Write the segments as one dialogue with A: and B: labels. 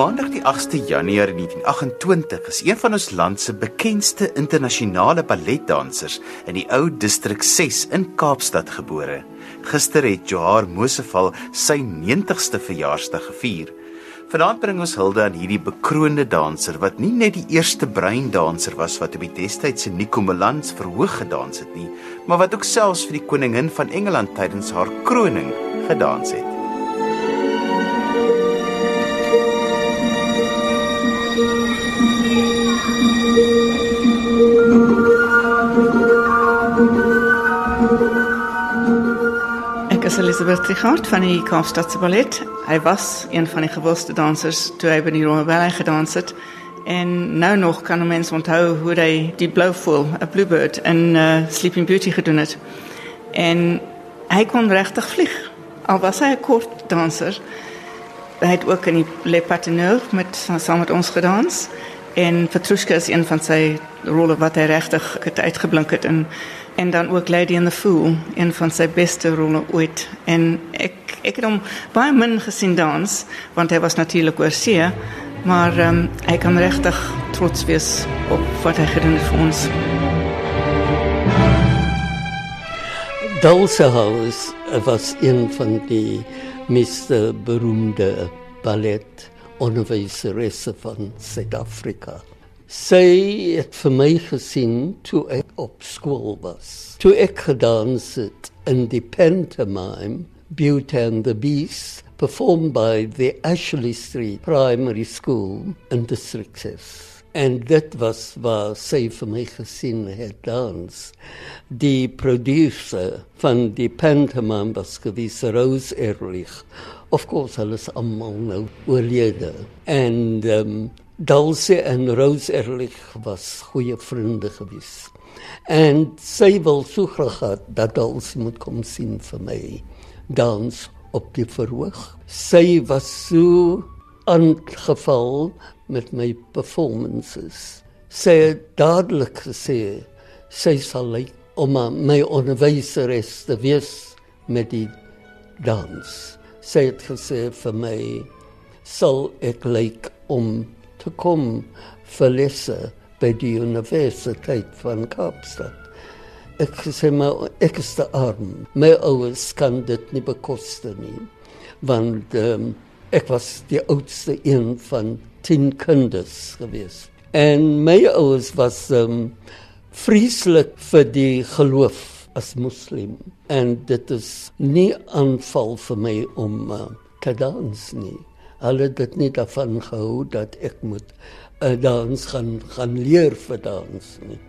A: Maandag die 8ste Januarie 1928 is een van ons land se bekendste internasionale balletdansers in die ou distrik 6 in Kaapstad gebore. Gister het Johar Moseval sy 90ste verjaarsdag gevier. Vanaand bring ons hulde aan hierdie bekroonde danser wat nie net die eerste breindanser was wat op die destydse Nico Melans verhoog gedans het nie, maar wat ook selfs vir die koningin van Engeland tydens haar kroning gedans het.
B: Ek is Elisabeth Trichardt van die Kaapstadse Ballet. Hy was een van die gewildste dansers toe hy by die Royal Ballet gedans het. En nou nog kan mense onthou hoe hy die blou voel, 'n bluebird in uh, Sleeping Beauty gedoen het. En hy kon regtig vlieg. Al was hy 'n kort danser, hy het ook in die Le Patineur met saam met ons gedans. En Petrushka is een van sy rolle wat hy regtig het uitgeblink het in en dan ook Lady in the Fool, een van sy beste rolle ooit. En ek ek het hom baie min gesien dans, want hy was natuurlik oor see, maar um, hy kan regtig trots wees op wat hy gedoen het vir ons.
C: Dulce House was een van die meest beroemde ballet onderwyseresse van Suid-Afrika. Sy het vir my gesien toe ek op skool was. Toe ek gedans het in die pantomime Beauty and the Beast performed by the Ashley Street Primary School in District 6. En dit was waar sy vir my gesien het dans. Die producer van die pantomime was gewees Rose Ehrlich. Of course, hulle is almal nou oorlede. En um, Dulce en Rose Ehrlich was goeie vriende gewees. En sy wil so graag gehad dat Dulce moet kom sien vir my dans op die verhoog. Sy was so aangeval met my performances. Sy het dadelik gesê sy sal lyk om my onderwyseres te wees met die dans. Sy het gesê vir my sal ek lyk om te kom vir lesse by die Universiteit van Kaapstad. Ek sê maar ek is te arm. My ouers kan dit nie bekostig nie. Want um, ek was die oudste een van 10 kinders gewees. En my ouers was um, vreeslik vir die geloof as moslim en dit is nie aanval vir my om uh, te dans nie hulle dit nie daarvan gehou dat ek moet uh, dans gaan gaan leer vir dans nie.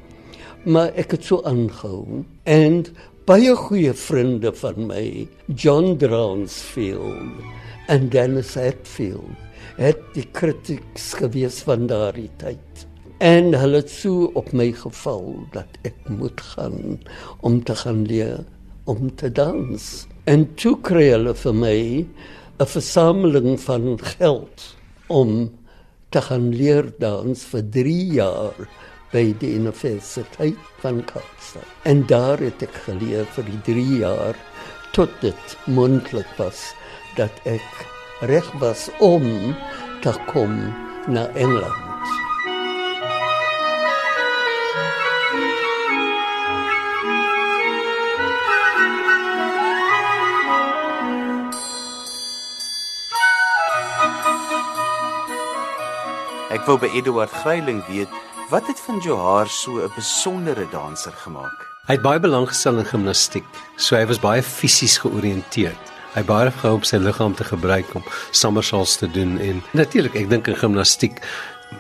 C: Maar ek het so aangehou en baie goeie vriende van my, John Dronsfield en Dennis Hetfield, het die kritieks gewees van daardie tyd. En hulle het so op my geval dat ek moet gaan om te gaan leer om te dans. En toe kry hulle vir my 'n versameling van geld om te gaan leer dans vir 3 jaar by die Universiteit van Kaapstad. En daar het ek geleer vir die 3 jaar tot dit moontlik was dat ek reg was om te kom na Engeland.
A: Ek wou by Eduard Greiling weet wat het van Johar so 'n besondere danser gemaak.
D: Hy het baie belang gestel in gimnastiek. So hy was baie fisies georiënteerd. Hy baie gehou op sy liggaam te gebruik om somersaults te doen en natuurlik, ek dink in gimnastiek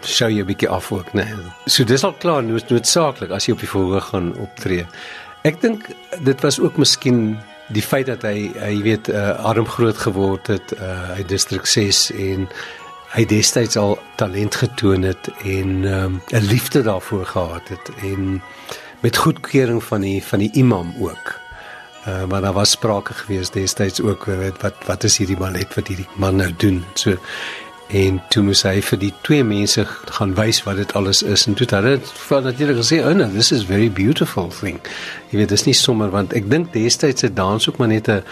D: sou jy 'n bietjie af ook, né? Nee. So dis al klaar nood, noodsaaklik as jy op die verhoog gaan optree. Ek dink dit was ook miskien die feit dat hy hy weet uh, arm groot geword het, uh, hy distrik 6 en hy destyds al talent getoon het en ehm, 'n um, liefde daarvoor gehad het en met goedkeuring van die van die imam ook. Uh maar daar was sprake gewees destyds ook weet wat wat is hierdie ballet wat hierdie man nou doen. So en toe moes hy vir die twee mense gaan wys wat dit alles is en toe het hulle vir natuurlik gesê, "Oh no, this is very beautiful thing." Jy weet, dis nie sommer want ek dink destyds se dans ook maar net 'n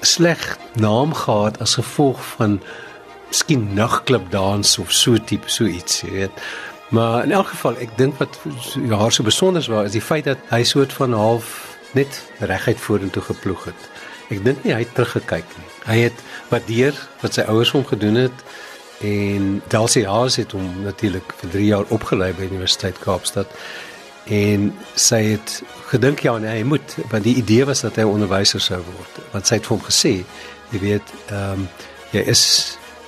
D: sleg naam gehad as gevolg van miskien nagklub dans of so tipe so iets, jy weet. Maar in elk geval, ek dink wat haar so besonder was, is die feit dat hy soort van half net reguit vorentoe geploeg het. Ek dink nie hy het teruggekyk nie. Hy het waardeer wat sy ouers hom gedoen het en Delsie Haas het hom natuurlik vir 3 jaar opgelei by Universiteit Kaapstad en sy het gedink ja nee, hy moet want die idee was dat hy onderwyser sou word want sy het vir hom gesê jy weet ehm um, jy is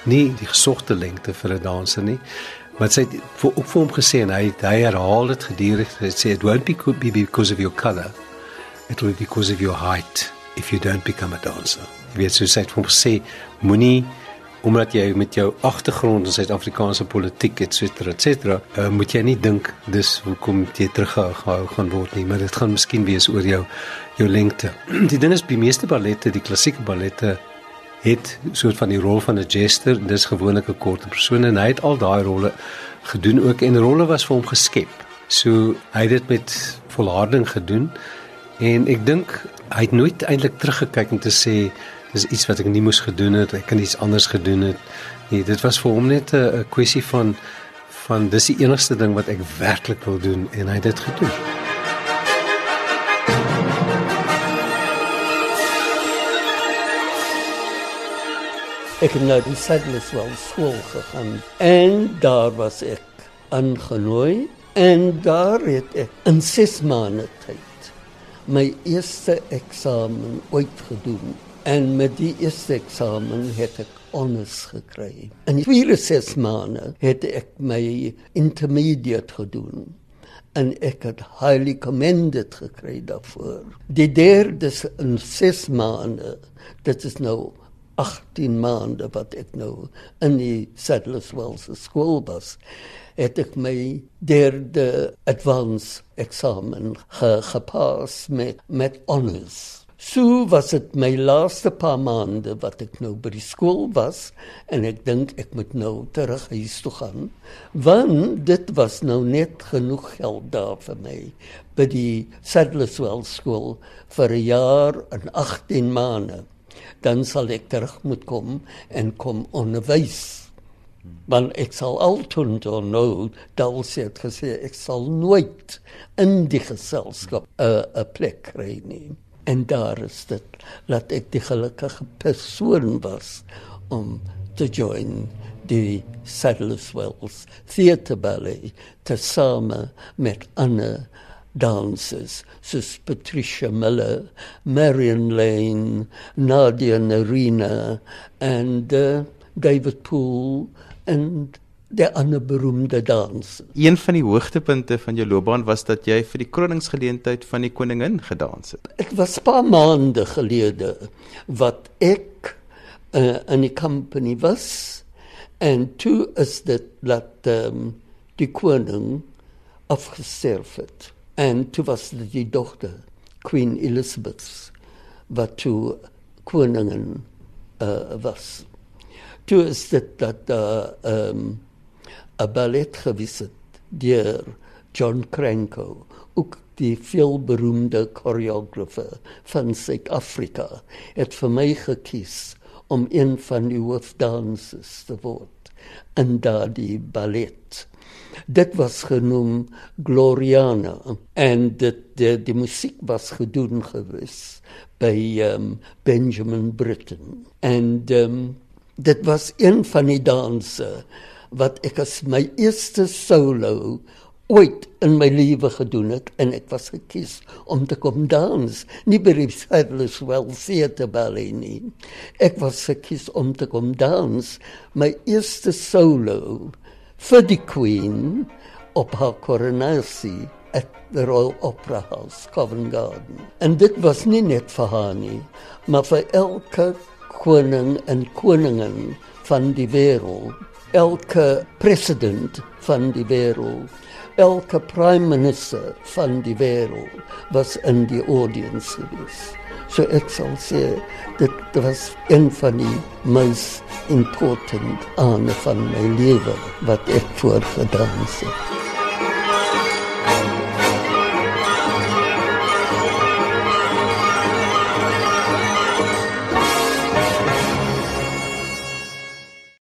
D: nie die gesogte lengte vir 'n danser nie maar sy het ook vir hom gesê en hy hy herhaal dit gedurig hy sê it won't be because of your color. It will be because of your height if you don't become a dancer jy weet so sy het vir hom gesê moenie omdat jy met jou agtergrond in Suid-Afrikaanse politiek et cetera et cetera uh, moet jy nie dink dis hoekom jy teruggehou gaan word nie maar dit gaan miskien wees oor jou jou lengte. Die ding is die meeste ballette die klassieke ballette het soort van die rol van 'n jester dis gewoonlik 'n korte persoon en hy het al daai rolle gedoen ook en rolle was vir hom geskep so hy het dit met volharding gedoen en ek dink hy het nooit eintlik teruggekyk om te sê dis iets wat ek nie moes gedoen het, ek kan iets anders gedoen het. Nee, dit was vir hom net 'n kwessie van van dis die enigste ding wat ek werklik wil doen en hy het dit gedoen.
C: Ek het nou die Sadness wel skool gegaan en daar was ek aangenooi en daar het ek in 6 maande tyd my eerste eksamen ooit gedoen En met die eerste eksamen het ek honors gekry. In die 6 maande het ek my intermediate gedoen en ek het highly commended gekry daarvoor. Die derde in 6 maande, dit is nou 18 maande wat ek nou in die Settlers Wells skool was het ek my derde advanced eksamen ge gepas met met honors. So was dit my laaste paar maande wat ek nou by die skool was en ek dink ek moet nou terug huis toe gaan want dit was nou net genoeg geld daar vir my by die Sadlerswell skool vir 'n jaar en 18 maande dan sal ek terug moet kom en kom onderwys. Want ek sal altyd nou dalk het gesê ek sal nooit in die geselskap 'n 'n plek kry nie. En daar is dit dat ek die gelukkige persoon was om te join die Saddlers Wells Theatre Ballet te same met ander dansers soos Patricia Miller, Marion Lane, Nadia Narina en uh, David Poole en die ander beroemde dans.
A: Een van die hoogtepunte van jou loopbaan was dat jy vir die kroningsgeleentheid van die koningin gedans het.
C: Dit was 'n paar maande gelede wat ek uh, in die company was en toe is dit dat um, die koning afgesterf het. En toe was dit die dogter Queen Elizabeth wat toe koningin uh, was. Toe is dit dat uh, um, 'n ballet gewees het deur John Cranko, ook die veelberoemde koreografer van Suid-Afrika, het vir my gekies om een van die hoofdansers te word in daardie ballet. Dit was genoem Gloriana en dit die, die musiek was gedoen gewees by um, Benjamin Britten en um, dit was een van die danse wat ek as my eerste solo ooit in my lewe gedoen het en ek was gekies om te kom dans. Nie by die Sadler's Well Theatre Ballet nie. Ek was gekies om te kom dans. My eerste solo vir die Queen op haar koronasie at the Royal Opera House Covent Garden. En dit was nie net vir haar nie maar vir elke koning en koningin van die wêreld elke president van die wêreld, elke prime minister van die wêreld was in die audience gewees. So ek sal sê dit was een van die most important aan van my lewe wat ek voorgedans het.